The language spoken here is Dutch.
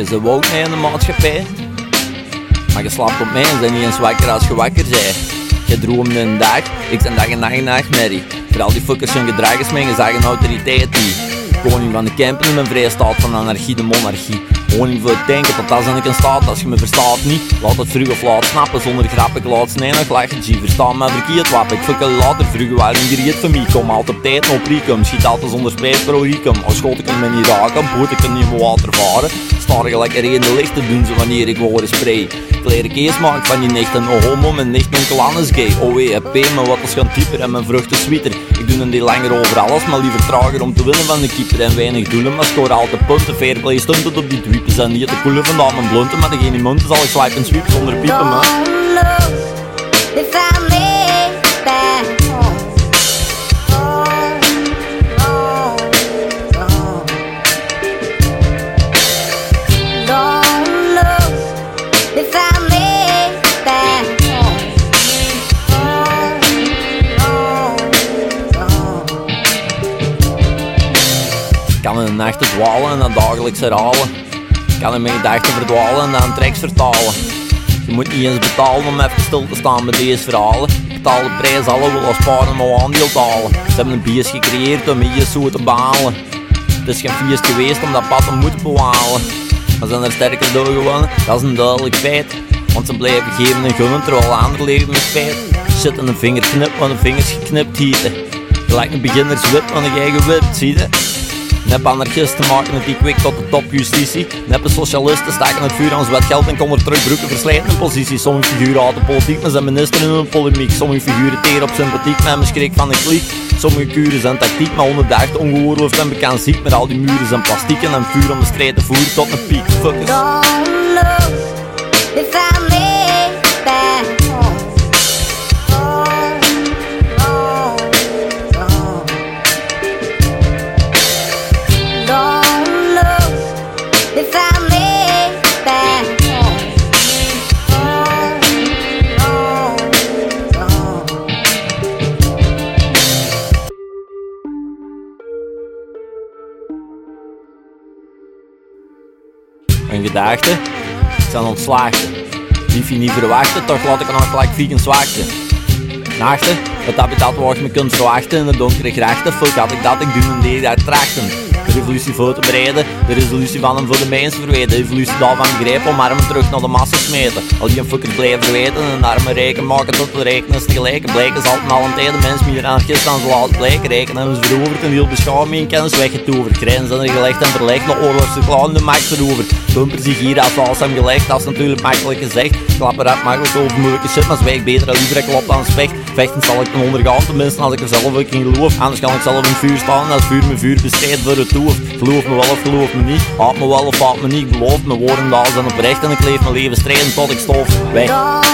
Je ze woont in de maatschappij. Maar je slaapt op mij en zijn niet eens wakker als je wakker bent. Je droomt een dag, ik zijn dag en nacht een nachtmerrie. Voor al die fuckers hun gedrag is mijn gezag en autoriteit die. Koning van de campen in een vrije staat van anarchie, de monarchie. Koning voor het denken, tot als ik in staat, als je me verstaat niet. Laat het vroeg of laat snappen, zonder grap, ik laat snij nog lachen. G, verstaan maar verkeerd wap, ik fuck later vroeger waren gereed voor mij. Kom altijd op tijd op recum, schiet altijd zonder spijt pro recum. Als schot ik me niet raken, boot ik er niet meer water varen. Staar gelijk er in de lichten doen ze wanneer ik hoor spray. Kleren kees maak van je nichten, oh homo, mijn nicht onkel is gay. Oh wee, heb mijn wat is gaan dieper en mijn vruchten sweeter. Ik doe een die langer over alles, maar liever trager om te winnen van de keeper en weinig doelen. Maar score altijd punten, fairplay stond het op die dwiepen zijn niet te koelen vandaan mijn blunten. Maar degene in mond zal ik swipe en sweep zonder piepen, man. Kan de nachten dwalen en dan dagelijks herhalen. Kan in mijn gedachten verdwalen en dan tracks vertalen. Je moet niet eens betalen om even stil te staan met deze verhalen. Ik betaal de prijs, alle willen sparen maar aandeel te. Ze hebben een bias gecreëerd om je zo te behalen. Het is geen feest geweest om dat pad te moeten bewalen. Maar zijn er sterker door gewonnen? Dat is een duidelijk feit. Want ze blijven geven en gunnen terwijl anderen leven met. Shit in een vinger knip, want de vingers geknipt hieten. Je lijkt een beginnerswip, want ik eigen wip, zie je? Nep anarchisten maken het quick tot de topjustitie. Neppe socialisten staken het vuur aan zwet geld en konden terugbroeken verslijten in positie. Sommige figuren de politiek, maar zijn minister in een polemiek. Sommige figuren teren op sympathiek, met een schrik van een kliek. Sommige kuren zijn tactiek, maar onderdaagd ongeoorloofd en bekend ziek. Met al die muren zijn plastiek en vuur om de strijd te voeren tot een piek. Fuckers. Mijn gedachten zijn ontslagen. Lief je niet verwachten, toch laat ik er nog gelijk vegan zwachten. Nachten, wat dat betreft wacht me kunt verwachten in de donkere grachten. Fuck had ik dat, ik doe een deel uit trachten. De revolutie voor te bereiden, de resolutie van hem voor de mensen verweten. De evolutie daarvan grijpen om armen terug naar de massa smeten. Al die fuckers blijven verweten en armen reken maken tot de rekenen tegelijk. Blijken zal het al een tijd de mens meer anarchist dan ze laten blijken. Rekenen hebben ze veroverd en heel beschouwing en kennis weggetoverd. Grenzen zijn gelegd en verlegd naar oorlogsverklaring de macht veroverd. Bumpers die hier als alles hem gelegd, dat is natuurlijk makkelijk gezegd. Klappen rap makkelijk over moeilijke shit, maar zwijg beter en liever ik klop dan specht. Vechten zal ik ten ondergaan, tenminste als ik er zelf ook in geloof. Anders kan ik zelf in vuur staan en als vuur mijn vuur bestrijdt voor het toer. Geloof me wel of geloof me niet, haat me wel of haat me niet. Ik beloof mijn woorden daar zijn oprecht en ik leef mijn leven strijden tot ik stof weg.